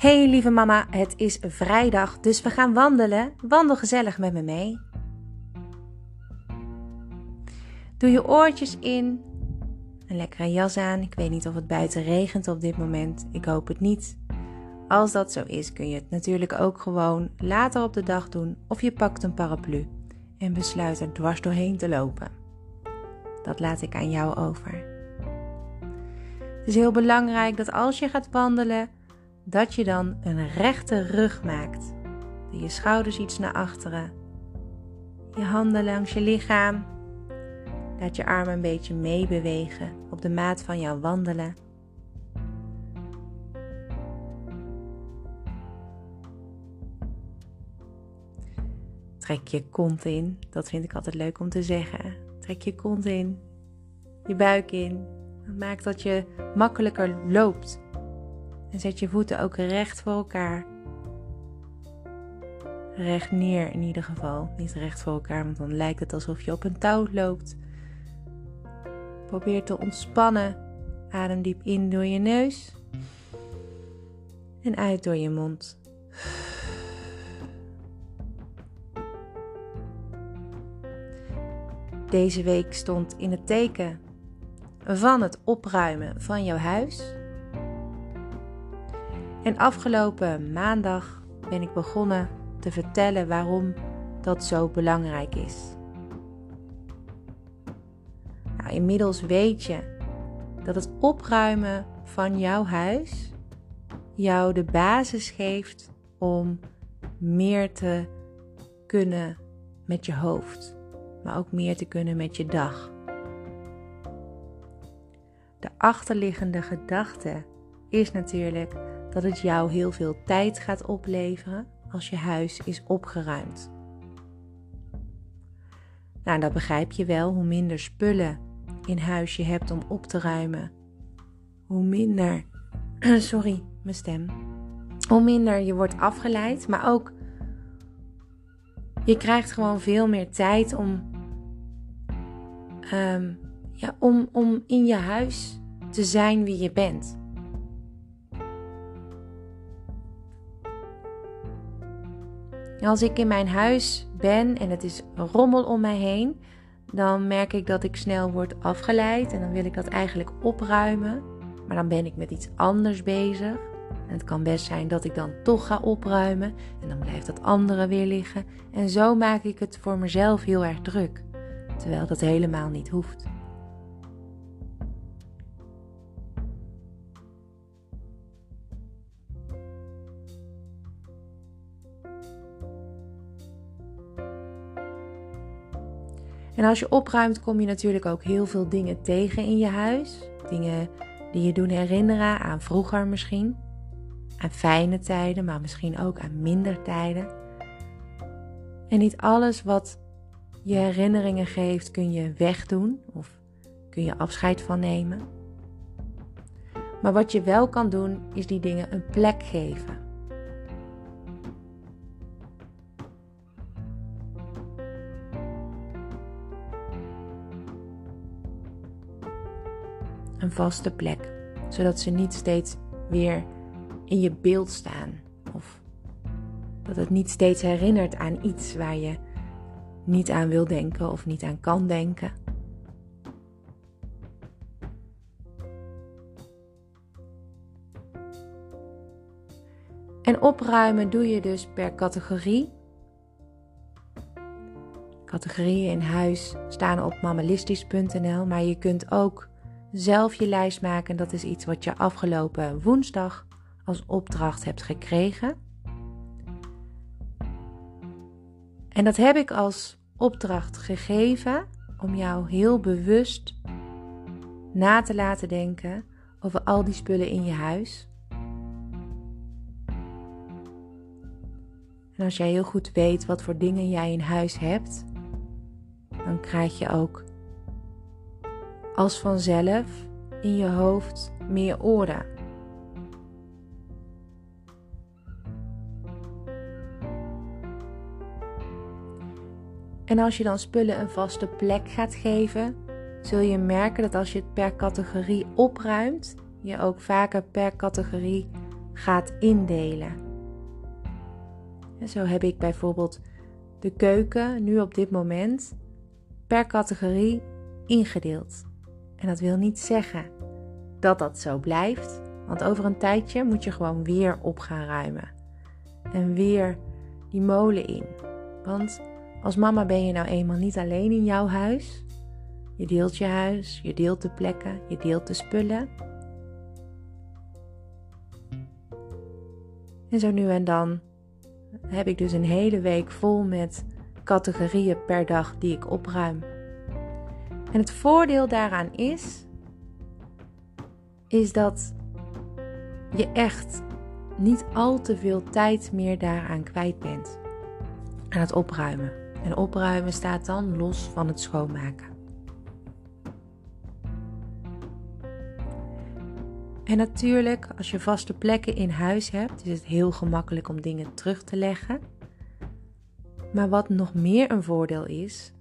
Hey lieve mama, het is vrijdag, dus we gaan wandelen. Wandel gezellig met me mee. Doe je oortjes in, een lekkere jas aan. Ik weet niet of het buiten regent op dit moment. Ik hoop het niet. Als dat zo is, kun je het natuurlijk ook gewoon later op de dag doen of je pakt een paraplu en besluit er dwars doorheen te lopen. Dat laat ik aan jou over. Het is heel belangrijk dat als je gaat wandelen, dat je dan een rechte rug maakt. Je schouders iets naar achteren. Je handen langs je lichaam. Laat je armen een beetje meebewegen op de maat van jouw wandelen. Trek je kont in. Dat vind ik altijd leuk om te zeggen. Trek je kont in. Je buik in. Maak dat je makkelijker loopt. En zet je voeten ook recht voor elkaar. Recht neer in ieder geval. Niet recht voor elkaar, want dan lijkt het alsof je op een touw loopt. Probeer te ontspannen. Adem diep in door je neus. En uit door je mond. Deze week stond in het teken van het opruimen van jouw huis. En afgelopen maandag ben ik begonnen te vertellen waarom dat zo belangrijk is. Nou, inmiddels weet je dat het opruimen van jouw huis jou de basis geeft om meer te kunnen met je hoofd, maar ook meer te kunnen met je dag. De achterliggende gedachte is natuurlijk dat het jou heel veel tijd gaat opleveren als je huis is opgeruimd. Nou, dat begrijp je wel. Hoe minder spullen in huis je hebt om op te ruimen, hoe minder, sorry, mijn stem, hoe minder je wordt afgeleid, maar ook je krijgt gewoon veel meer tijd om, um, ja, om, om in je huis te zijn wie je bent. Als ik in mijn huis ben en het is rommel om mij heen, dan merk ik dat ik snel word afgeleid en dan wil ik dat eigenlijk opruimen. Maar dan ben ik met iets anders bezig. En het kan best zijn dat ik dan toch ga opruimen en dan blijft dat andere weer liggen. En zo maak ik het voor mezelf heel erg druk, terwijl dat helemaal niet hoeft. En als je opruimt, kom je natuurlijk ook heel veel dingen tegen in je huis. Dingen die je doen herinneren aan vroeger misschien. Aan fijne tijden, maar misschien ook aan minder tijden. En niet alles wat je herinneringen geeft kun je wegdoen of kun je afscheid van nemen. Maar wat je wel kan doen, is die dingen een plek geven. Vaste plek, zodat ze niet steeds weer in je beeld staan of dat het niet steeds herinnert aan iets waar je niet aan wil denken of niet aan kan denken. En opruimen doe je dus per categorie. Categorieën in huis staan op mammalistisch.nl, maar je kunt ook zelf je lijst maken. Dat is iets wat je afgelopen woensdag als opdracht hebt gekregen. En dat heb ik als opdracht gegeven om jou heel bewust na te laten denken over al die spullen in je huis. En als jij heel goed weet wat voor dingen jij in huis hebt, dan krijg je ook als vanzelf in je hoofd meer orde. En als je dan spullen een vaste plek gaat geven, zul je merken dat als je het per categorie opruimt, je ook vaker per categorie gaat indelen. En zo heb ik bijvoorbeeld de keuken nu op dit moment per categorie ingedeeld. En dat wil niet zeggen dat dat zo blijft, want over een tijdje moet je gewoon weer op gaan ruimen. En weer die molen in. Want als mama ben je nou eenmaal niet alleen in jouw huis. Je deelt je huis, je deelt de plekken, je deelt de spullen. En zo nu en dan heb ik dus een hele week vol met categorieën per dag die ik opruim. En het voordeel daaraan is, is dat je echt niet al te veel tijd meer daaraan kwijt bent. Aan het opruimen. En opruimen staat dan los van het schoonmaken. En natuurlijk, als je vaste plekken in huis hebt, is het heel gemakkelijk om dingen terug te leggen. Maar wat nog meer een voordeel is,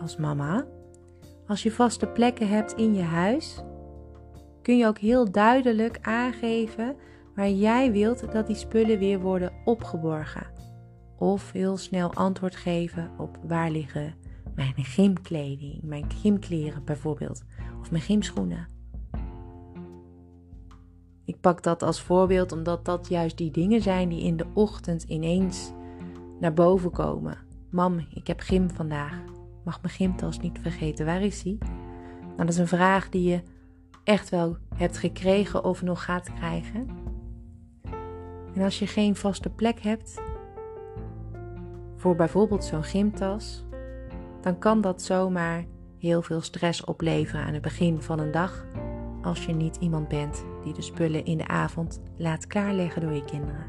als mama, als je vaste plekken hebt in je huis, kun je ook heel duidelijk aangeven waar jij wilt dat die spullen weer worden opgeborgen. Of heel snel antwoord geven op waar liggen mijn gymkleding, mijn gymkleren bijvoorbeeld, of mijn gymschoenen. Ik pak dat als voorbeeld omdat dat juist die dingen zijn die in de ochtend ineens naar boven komen. Mam, ik heb gym vandaag. Mag mijn gymtas niet vergeten. Waar is die? Nou, dat is een vraag die je echt wel hebt gekregen of nog gaat krijgen. En als je geen vaste plek hebt voor bijvoorbeeld zo'n gymtas, dan kan dat zomaar heel veel stress opleveren aan het begin van een dag als je niet iemand bent die de spullen in de avond laat klaarleggen door je kinderen.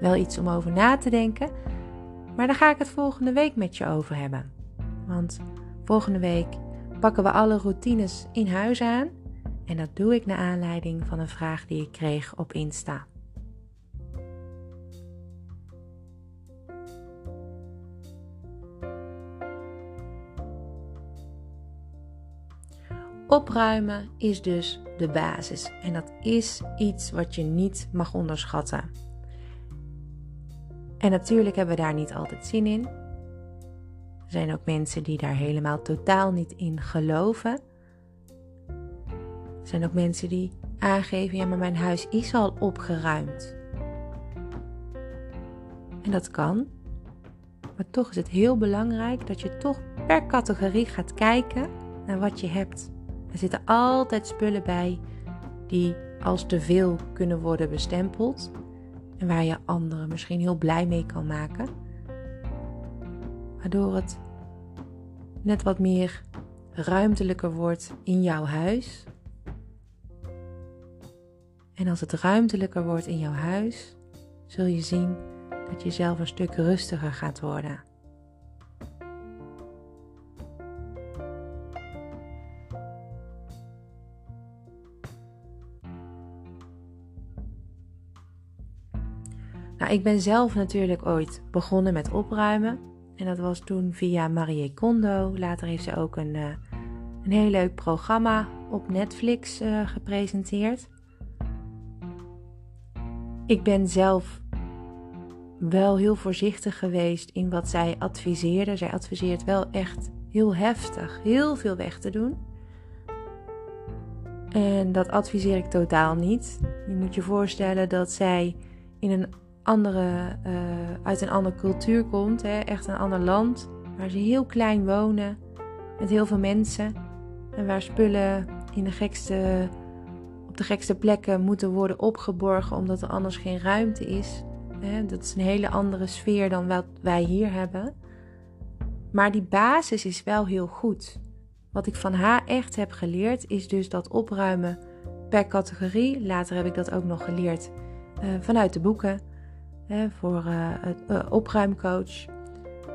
Wel iets om over na te denken, maar daar ga ik het volgende week met je over hebben. Want volgende week pakken we alle routines in huis aan en dat doe ik naar aanleiding van een vraag die ik kreeg op Insta. Opruimen is dus de basis en dat is iets wat je niet mag onderschatten. En natuurlijk hebben we daar niet altijd zin in. Er zijn ook mensen die daar helemaal totaal niet in geloven. Er zijn ook mensen die aangeven: ja, maar mijn huis is al opgeruimd. En dat kan. Maar toch is het heel belangrijk dat je toch per categorie gaat kijken naar wat je hebt. Er zitten altijd spullen bij die als te veel kunnen worden bestempeld en waar je anderen misschien heel blij mee kan maken. Waardoor het net wat meer ruimtelijker wordt in jouw huis. En als het ruimtelijker wordt in jouw huis, zul je zien dat je zelf een stuk rustiger gaat worden. Nou, ik ben zelf natuurlijk ooit begonnen met opruimen. En dat was toen via Marie Kondo. Later heeft ze ook een, uh, een heel leuk programma op Netflix uh, gepresenteerd. Ik ben zelf wel heel voorzichtig geweest in wat zij adviseerde. Zij adviseert wel echt heel heftig, heel veel weg te doen. En dat adviseer ik totaal niet. Je moet je voorstellen dat zij in een andere, uh, uit een andere cultuur komt, hè, echt een ander land, waar ze heel klein wonen, met heel veel mensen en waar spullen in de gekste, op de gekste plekken moeten worden opgeborgen omdat er anders geen ruimte is. Hè. Dat is een hele andere sfeer dan wat wij hier hebben. Maar die basis is wel heel goed. Wat ik van haar echt heb geleerd is dus dat opruimen per categorie. Later heb ik dat ook nog geleerd uh, vanuit de boeken voor uh, opruimcoach.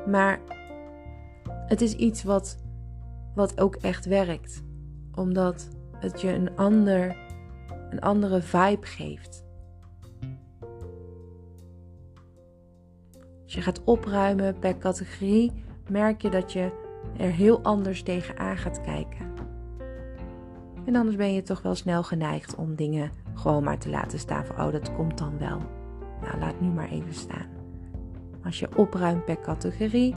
Maar het is iets wat, wat ook echt werkt. Omdat het je een, ander, een andere vibe geeft. Als je gaat opruimen per categorie, merk je dat je er heel anders tegenaan gaat kijken. En anders ben je toch wel snel geneigd om dingen gewoon maar te laten staan van, oh dat komt dan wel. Nou, laat nu maar even staan. Als je opruimt per categorie,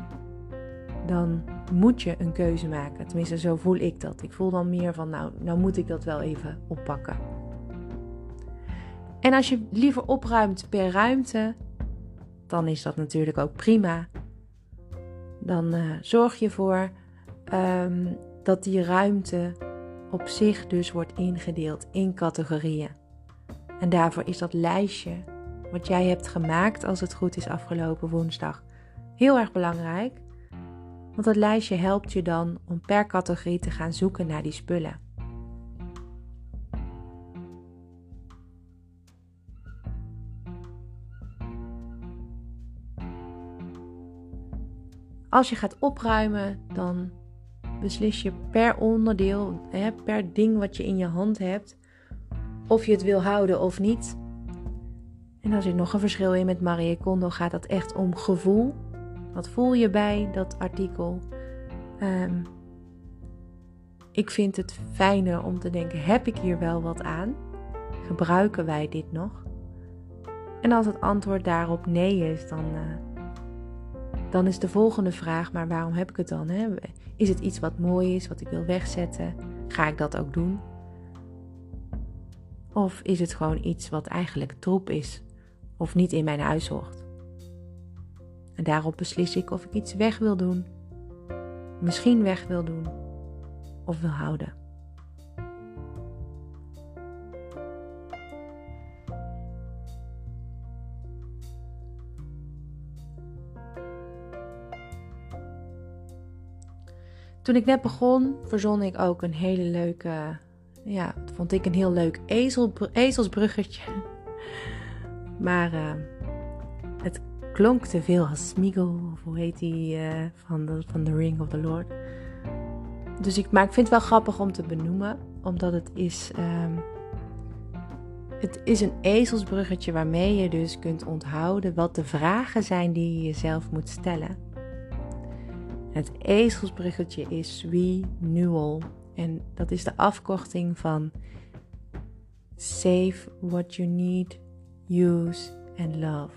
dan moet je een keuze maken. Tenminste, zo voel ik dat. Ik voel dan meer van, nou, nou moet ik dat wel even oppakken. En als je liever opruimt per ruimte, dan is dat natuurlijk ook prima. Dan uh, zorg je voor um, dat die ruimte op zich dus wordt ingedeeld in categorieën. En daarvoor is dat lijstje wat jij hebt gemaakt als het goed is afgelopen woensdag heel erg belangrijk. Want dat lijstje helpt je dan om per categorie te gaan zoeken naar die spullen. Als je gaat opruimen, dan beslis je per onderdeel, per ding wat je in je hand hebt, of je het wil houden of niet. En daar zit nog een verschil in met Marie Kondo. Gaat dat echt om gevoel? Wat voel je bij dat artikel? Um, ik vind het fijner om te denken: heb ik hier wel wat aan? Gebruiken wij dit nog? En als het antwoord daarop nee is, dan, uh, dan is de volgende vraag: maar waarom heb ik het dan? Hè? Is het iets wat mooi is, wat ik wil wegzetten? Ga ik dat ook doen? Of is het gewoon iets wat eigenlijk troep is of niet in mijn huis hoort? En daarop beslis ik of ik iets weg wil doen, misschien weg wil doen of wil houden. Toen ik net begon, verzon ik ook een hele leuke, ja, vond ik een heel leuk ezel, ezelsbruggetje. Maar uh, het klonk te veel als Smeagol, of hoe heet die, uh, van, de, van The Ring of the Lord. Dus ik, maar vind het wel grappig om te benoemen, omdat het is, um, het is een ezelsbruggetje waarmee je dus kunt onthouden wat de vragen zijn die je jezelf moet stellen. Het ezelsbruggetje is renewal. En dat is de afkorting van Save what you need, use and love.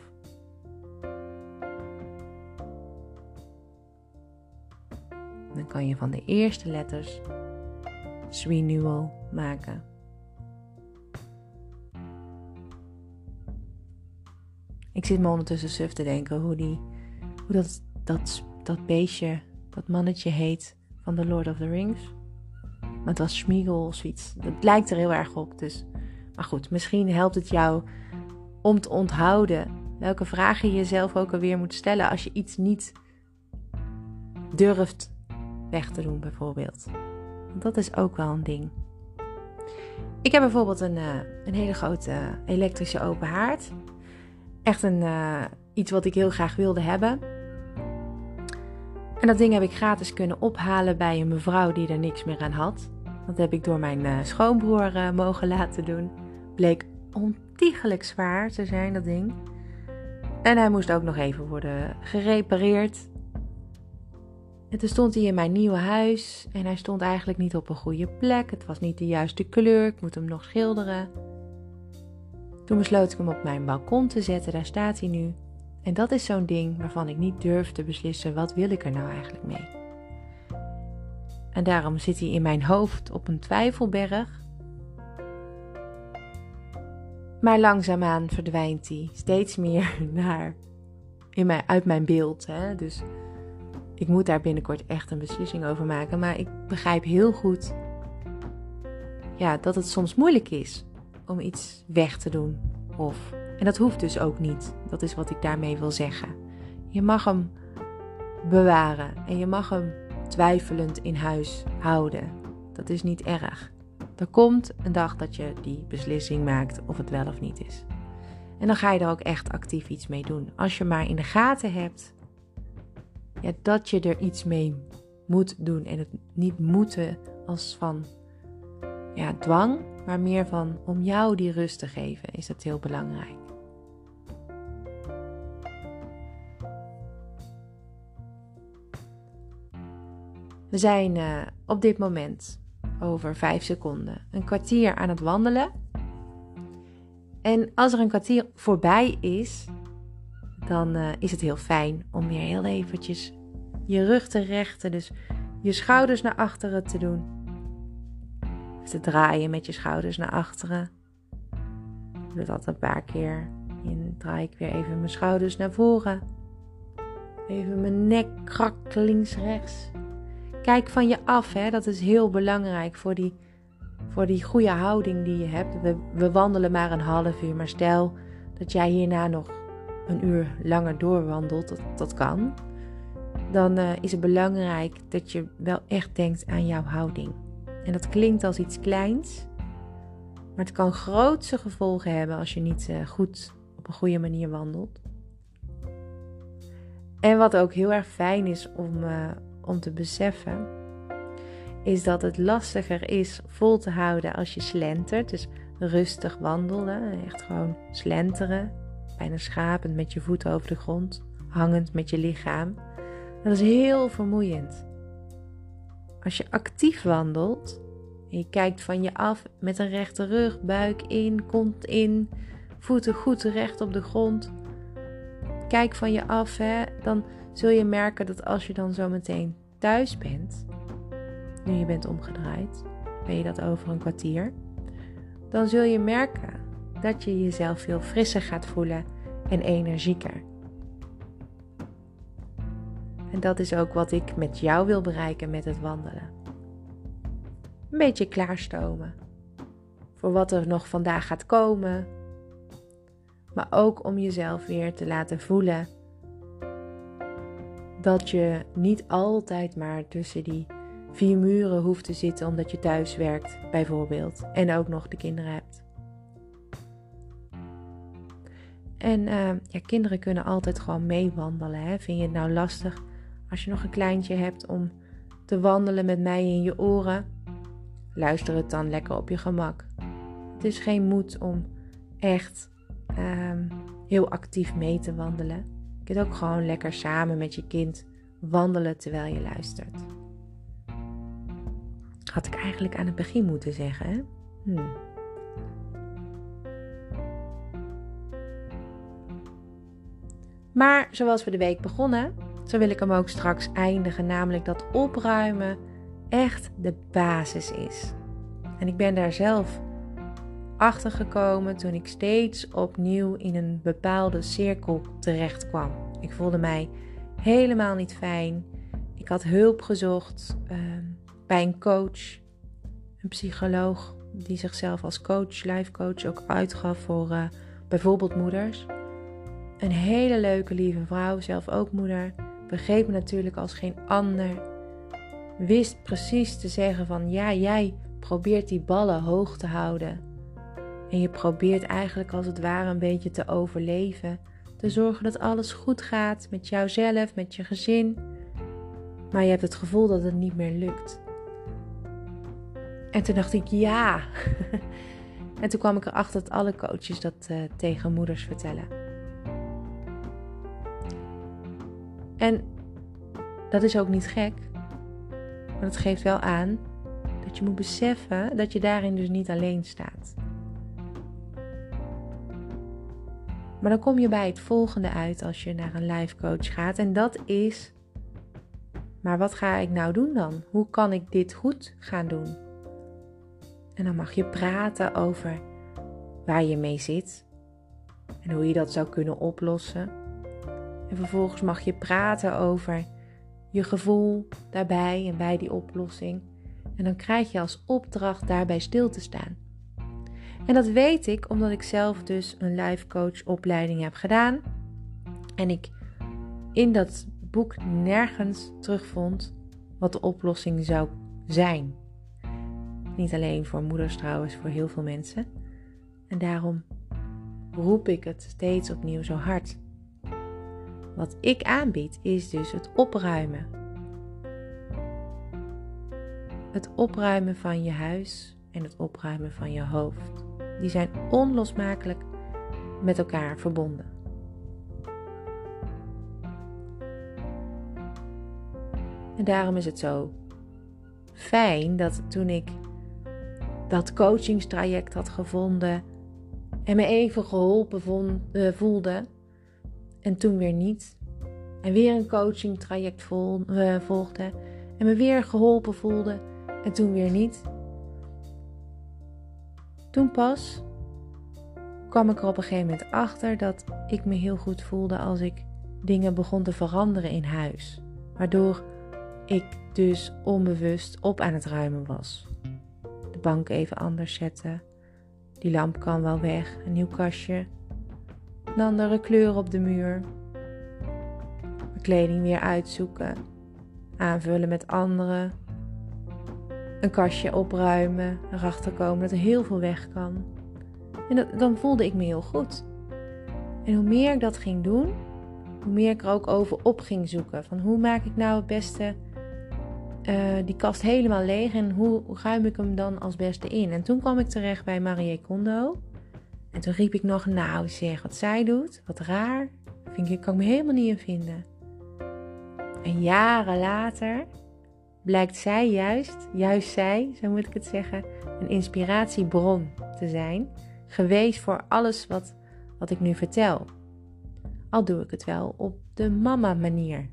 Dan kan je van de eerste letters renewal maken. Ik zit me ondertussen suf te denken hoe, die, hoe dat, dat, dat beestje dat mannetje heet van The Lord of the Rings. Maar het was Schmiegel of zoiets. Het lijkt er heel erg op. Dus. Maar goed, misschien helpt het jou om te onthouden welke vragen je jezelf ook alweer moet stellen als je iets niet durft weg te doen, bijvoorbeeld. Dat is ook wel een ding. Ik heb bijvoorbeeld een, uh, een hele grote elektrische open haard. Echt een, uh, iets wat ik heel graag wilde hebben. En dat ding heb ik gratis kunnen ophalen bij een mevrouw die er niks meer aan had. Dat heb ik door mijn uh, schoonbroer mogen laten doen. Bleek ontiegelijk zwaar te zijn, dat ding. En hij moest ook nog even worden gerepareerd. En toen stond hij in mijn nieuwe huis en hij stond eigenlijk niet op een goede plek. Het was niet de juiste kleur, ik moet hem nog schilderen. Toen besloot ik hem op mijn balkon te zetten, daar staat hij nu. En dat is zo'n ding waarvan ik niet durf te beslissen wat wil ik er nou eigenlijk mee. En daarom zit hij in mijn hoofd op een twijfelberg. Maar langzaamaan verdwijnt hij steeds meer naar, in mijn, uit mijn beeld. Hè? Dus ik moet daar binnenkort echt een beslissing over maken. Maar ik begrijp heel goed ja, dat het soms moeilijk is om iets weg te doen. Of en dat hoeft dus ook niet. Dat is wat ik daarmee wil zeggen. Je mag hem bewaren en je mag hem twijfelend in huis houden. Dat is niet erg. Er komt een dag dat je die beslissing maakt of het wel of niet is. En dan ga je er ook echt actief iets mee doen. Als je maar in de gaten hebt ja, dat je er iets mee moet doen. En het niet moeten als van ja, dwang, maar meer van om jou die rust te geven, is dat heel belangrijk. We zijn uh, op dit moment over 5 seconden een kwartier aan het wandelen. En als er een kwartier voorbij is, dan uh, is het heel fijn om weer heel eventjes je rug te rechten. Dus je schouders naar achteren te doen. Te draaien met je schouders naar achteren. Ik doe dat een paar keer. En draai ik weer even mijn schouders naar voren. Even mijn nek krak links rechts. Kijk van je af, hè? dat is heel belangrijk voor die, voor die goede houding die je hebt. We, we wandelen maar een half uur, maar stel dat jij hierna nog een uur langer doorwandelt, dat, dat kan. Dan uh, is het belangrijk dat je wel echt denkt aan jouw houding. En dat klinkt als iets kleins, maar het kan grootse gevolgen hebben als je niet uh, goed op een goede manier wandelt. En wat ook heel erg fijn is om, uh, om te beseffen, is dat het lastiger is vol te houden als je slentert. Dus rustig wandelen, echt gewoon slenteren, bijna schapend met je voeten over de grond, hangend met je lichaam. Dat is heel vermoeiend. Als je actief wandelt en je kijkt van je af met een rechte rug, buik in, kont in, voeten goed recht op de grond. Kijk van je af, hè, dan zul je merken dat als je dan zo meteen thuis bent, nu je bent omgedraaid, ben je dat over een kwartier, dan zul je merken dat je jezelf veel frisser gaat voelen en energieker. En dat is ook wat ik met jou wil bereiken met het wandelen. Een beetje klaarstomen voor wat er nog vandaag gaat komen, maar ook om jezelf weer te laten voelen dat je niet altijd maar tussen die vier muren hoeft te zitten omdat je thuis werkt, bijvoorbeeld, en ook nog de kinderen hebt. En uh, ja, kinderen kunnen altijd gewoon meewandelen. Hè? Vind je het nou lastig als je nog een kleintje hebt om te wandelen met mij in je oren? Luister het dan lekker op je gemak. Het is geen moed om echt um, heel actief mee te wandelen. Je kunt ook gewoon lekker samen met je kind wandelen terwijl je luistert. Had ik eigenlijk aan het begin moeten zeggen. Hè? Hmm. Maar zoals we de week begonnen, zo wil ik hem ook straks eindigen. Namelijk dat opruimen echt de basis is. En ik ben daar zelf achter gekomen toen ik steeds opnieuw in een bepaalde cirkel terecht kwam. Ik voelde mij helemaal niet fijn. Ik had hulp gezocht ehm, bij een coach, een psycholoog die zichzelf als coach, life coach ook uitgaf voor uh, bijvoorbeeld moeders. Een hele leuke, lieve vrouw, zelf ook moeder. Begreep me natuurlijk als geen ander. Wist precies te zeggen van ja, jij probeert die ballen hoog te houden. En je probeert eigenlijk als het ware een beetje te overleven. Te zorgen dat alles goed gaat met jouzelf, met je gezin. Maar je hebt het gevoel dat het niet meer lukt. En toen dacht ik ja. en toen kwam ik erachter dat alle coaches dat uh, tegen moeders vertellen. En dat is ook niet gek. Maar het geeft wel aan dat je moet beseffen dat je daarin dus niet alleen staat. Maar dan kom je bij het volgende uit als je naar een life coach gaat. En dat is: maar wat ga ik nou doen dan? Hoe kan ik dit goed gaan doen? En dan mag je praten over waar je mee zit en hoe je dat zou kunnen oplossen. En vervolgens mag je praten over je gevoel daarbij en bij die oplossing. En dan krijg je als opdracht daarbij stil te staan. En dat weet ik omdat ik zelf dus een life coach opleiding heb gedaan. En ik in dat boek nergens terugvond wat de oplossing zou zijn. Niet alleen voor moeders trouwens, voor heel veel mensen. En daarom roep ik het steeds opnieuw zo hard. Wat ik aanbied is dus het opruimen. Het opruimen van je huis en het opruimen van je hoofd. Die zijn onlosmakelijk met elkaar verbonden. En daarom is het zo fijn dat toen ik dat coachingstraject had gevonden En me even geholpen eh, voelde. En toen weer niet. En weer een coaching traject vol, uh, volgde. En me weer geholpen voelde. En toen weer niet. Toen pas kwam ik er op een gegeven moment achter dat ik me heel goed voelde als ik dingen begon te veranderen in huis. Waardoor ik dus onbewust op aan het ruimen was. De bank even anders zetten. Die lamp kan wel weg. Een nieuw kastje. Een andere kleur op de muur. Mijn kleding weer uitzoeken. Aanvullen met andere. Een kastje opruimen. Erachter komen dat er heel veel weg kan. En dan voelde ik me heel goed. En hoe meer ik dat ging doen, hoe meer ik er ook over op ging zoeken. Van hoe maak ik nou het beste uh, die kast helemaal leeg en hoe ruim ik hem dan als beste in? En toen kwam ik terecht bij Marie Kondo. En toen riep ik nog, nou zeg, wat zij doet, wat raar. Ik, kan ik me helemaal niet in vinden. En jaren later blijkt zij juist, juist zij, zo moet ik het zeggen, een inspiratiebron te zijn. Geweest voor alles wat, wat ik nu vertel. Al doe ik het wel op de mama manier.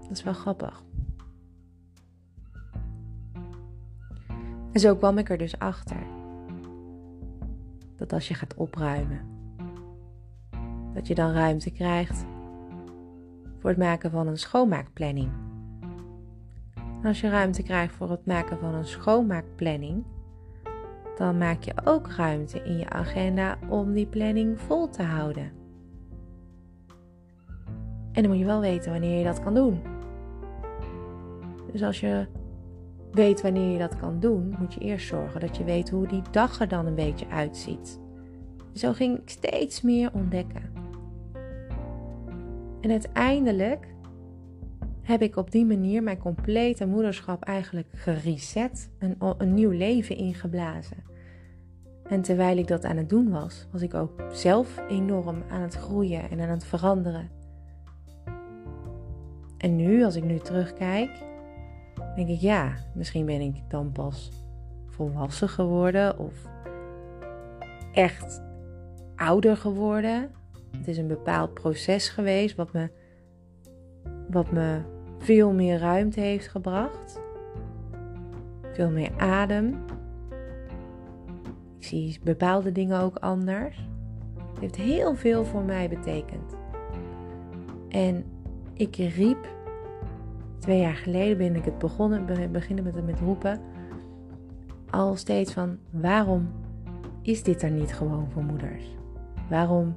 Dat is wel grappig. En zo kwam ik er dus achter. Dat als je gaat opruimen, dat je dan ruimte krijgt voor het maken van een schoonmaakplanning. Als je ruimte krijgt voor het maken van een schoonmaakplanning, dan maak je ook ruimte in je agenda om die planning vol te houden. En dan moet je wel weten wanneer je dat kan doen. Dus als je weet wanneer je dat kan doen, moet je eerst zorgen dat je weet hoe die dag er dan een beetje uitziet. Zo ging ik steeds meer ontdekken. En uiteindelijk heb ik op die manier mijn complete moederschap eigenlijk gereset, een, een nieuw leven ingeblazen. En terwijl ik dat aan het doen was, was ik ook zelf enorm aan het groeien en aan het veranderen. En nu, als ik nu terugkijk, denk ik ja, misschien ben ik dan pas volwassen geworden of echt ouder geworden. Het is een bepaald proces geweest wat me, wat me veel meer ruimte heeft gebracht. Veel meer adem. Ik zie bepaalde dingen ook anders. Het heeft heel veel voor mij betekend. En ik riep twee jaar geleden ben ik het begonnen, beginnen met, met roepen. Al steeds van waarom is dit er niet gewoon voor moeders? Waarom,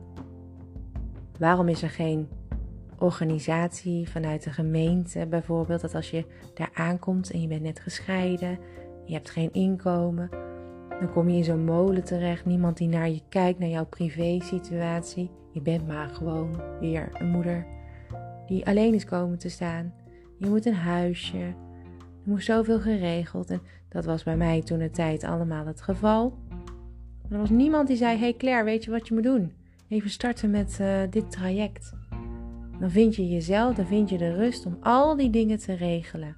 waarom is er geen organisatie vanuit de gemeente bijvoorbeeld? Dat als je daar aankomt en je bent net gescheiden, je hebt geen inkomen, dan kom je in zo'n molen terecht. Niemand die naar je kijkt, naar jouw privé situatie. Je bent maar gewoon weer een moeder die alleen is komen te staan. Je moet een huisje. Er moest zoveel geregeld. En dat was bij mij toen de tijd allemaal het geval. er was niemand die zei: Hey Claire, weet je wat je moet doen? Even starten met uh, dit traject. Dan vind je jezelf, dan vind je de rust om al die dingen te regelen.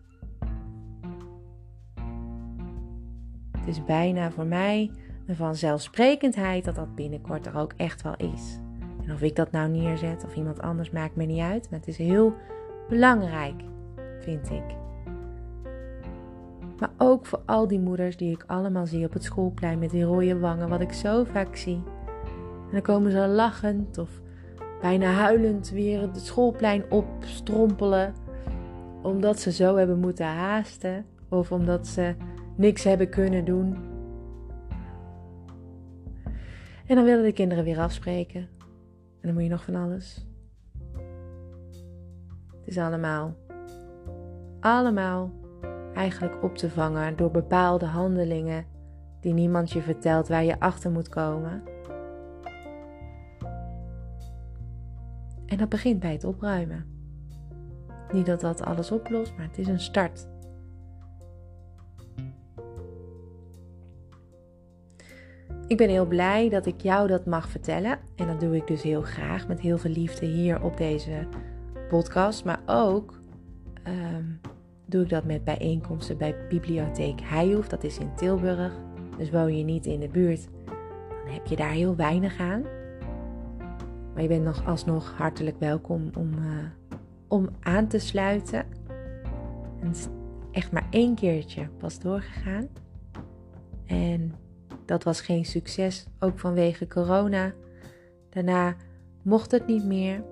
Het is bijna voor mij een vanzelfsprekendheid dat dat binnenkort er ook echt wel is. En of ik dat nou neerzet of iemand anders maakt me niet uit, maar het is heel belangrijk vind ik. Maar ook voor al die moeders die ik allemaal zie op het schoolplein met die rode wangen, wat ik zo vaak zie. Dan komen ze lachend of bijna huilend weer het schoolplein opstrompelen, omdat ze zo hebben moeten haasten of omdat ze niks hebben kunnen doen. En dan willen de kinderen weer afspreken. En dan moet je nog van alles. Het is allemaal allemaal eigenlijk op te vangen door bepaalde handelingen die niemand je vertelt waar je achter moet komen. En dat begint bij het opruimen. Niet dat dat alles oplost, maar het is een start. Ik ben heel blij dat ik jou dat mag vertellen. En dat doe ik dus heel graag met heel veel liefde hier op deze podcast. Maar ook ehm, doe ik dat met bijeenkomsten bij Bibliotheek Heijhoef. Dat is in Tilburg. Dus woon je niet in de buurt, dan heb je daar heel weinig aan. Maar je bent nog alsnog hartelijk welkom om, uh, om aan te sluiten. En echt maar één keertje pas doorgegaan. En dat was geen succes, ook vanwege corona. Daarna mocht het niet meer.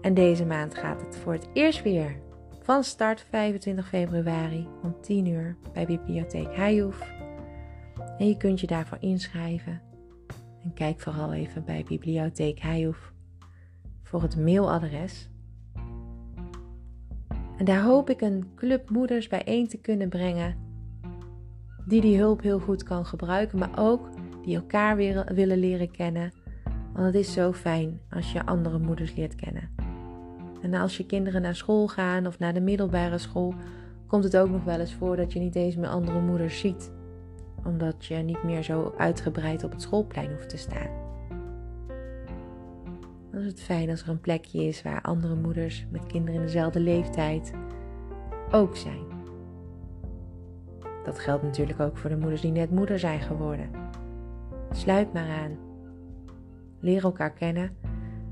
En deze maand gaat het voor het eerst weer van start 25 februari om 10 uur bij Bibliotheek Heijhoef. En je kunt je daarvoor inschrijven. Kijk vooral even bij Bibliotheek Heijhoef voor het mailadres. En daar hoop ik een club moeders bijeen te kunnen brengen die die hulp heel goed kan gebruiken, maar ook die elkaar weer willen leren kennen. Want het is zo fijn als je andere moeders leert kennen. En als je kinderen naar school gaan of naar de middelbare school, komt het ook nog wel eens voor dat je niet eens meer andere moeders ziet. Omdat je niet meer zo uitgebreid op het schoolplein hoeft te staan. Dan is het fijn als er een plekje is waar andere moeders met kinderen in dezelfde leeftijd ook zijn. Dat geldt natuurlijk ook voor de moeders die net moeder zijn geworden. Sluit maar aan. Leer elkaar kennen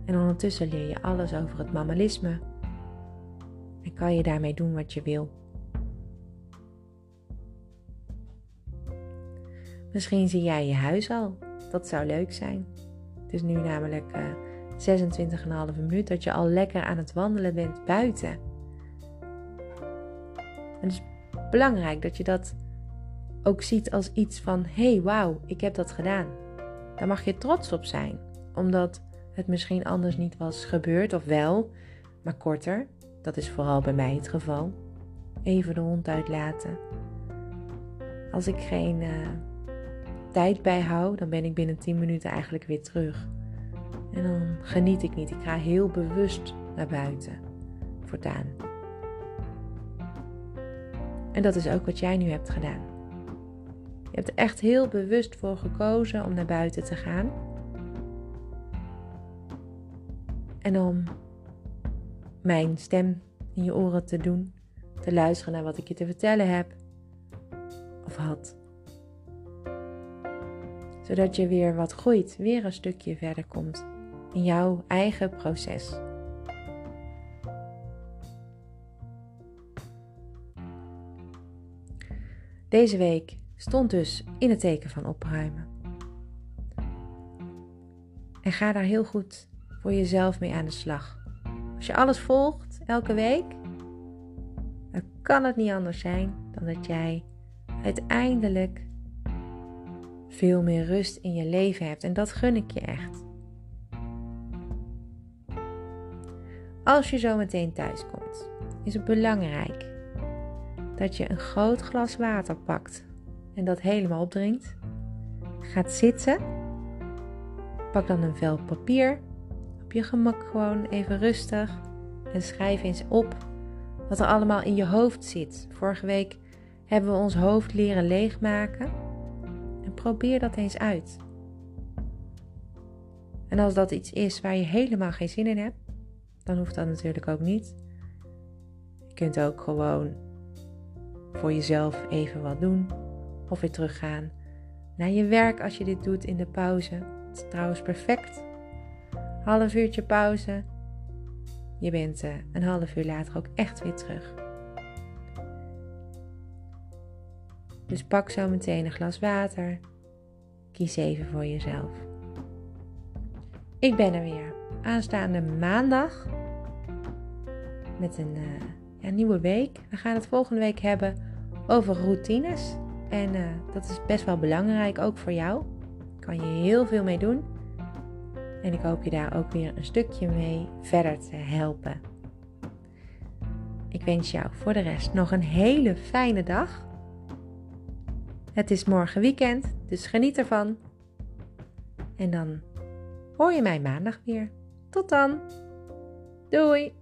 en ondertussen leer je alles over het mammalisme. En kan je daarmee doen wat je wil. Misschien zie jij je huis al. Dat zou leuk zijn. Het is nu namelijk uh, eh, 26,5 minuut dat je al lekker aan het wandelen bent buiten. En het is belangrijk dat je dat ook ziet als iets van: hé, hey, wauw, ik heb dat gedaan. Daar mag je trots op zijn, omdat het misschien anders niet was gebeurd, of wel, maar korter. Dat is vooral bij mij het geval. Even de hond uitlaten. Als ik geen uh, tijd bijhoud, dan ben ik binnen 10 minuten eigenlijk weer terug. En dan geniet ik niet. Ik ga heel bewust naar buiten. Voortaan. En dat is ook wat jij nu hebt gedaan. Je hebt er echt heel bewust voor gekozen om naar buiten te gaan. En om mijn stem in je oren te doen, te luisteren naar wat ik je te vertellen heb of had. Zodat je weer wat groeit, weer een stukje verder komt in jouw eigen proces. Deze week stond dus in het teken van opruimen. En ga daar heel goed voor jezelf mee aan de slag. Als je alles volgt elke week, dan kan het niet anders zijn dan dat jij uiteindelijk veel meer rust in je leven hebt. En dat gun ik je echt. Als je zo meteen thuis komt, is het belangrijk dat je een groot glas water pakt en dat helemaal opdringt. Gaat zitten. Pak dan een vel papier. Op je gemak gewoon even rustig. En schrijf eens op wat er allemaal in je hoofd zit. Vorige week hebben we ons hoofd leren leegmaken. Probeer dat eens uit. En als dat iets is waar je helemaal geen zin in hebt, dan hoeft dat natuurlijk ook niet. Je kunt ook gewoon voor jezelf even wat doen of weer teruggaan naar je werk als je dit doet in de pauze. Het is trouwens perfect. Half uurtje pauze. Je bent uh, een half uur later ook echt weer terug. Dus pak zo meteen een glas water. Kies even voor jezelf. Ik ben er weer aanstaande maandag met een uh, ja, nieuwe week. We gaan het volgende week hebben over routines. En uh, dat is best wel belangrijk, ook voor jou. Kan je heel veel mee doen. En ik hoop je daar ook weer een stukje mee verder te helpen. Ik wens jou voor de rest nog een hele fijne dag. Het is morgen weekend, dus geniet ervan. En dan hoor je mij maandag weer. Tot dan. Doei!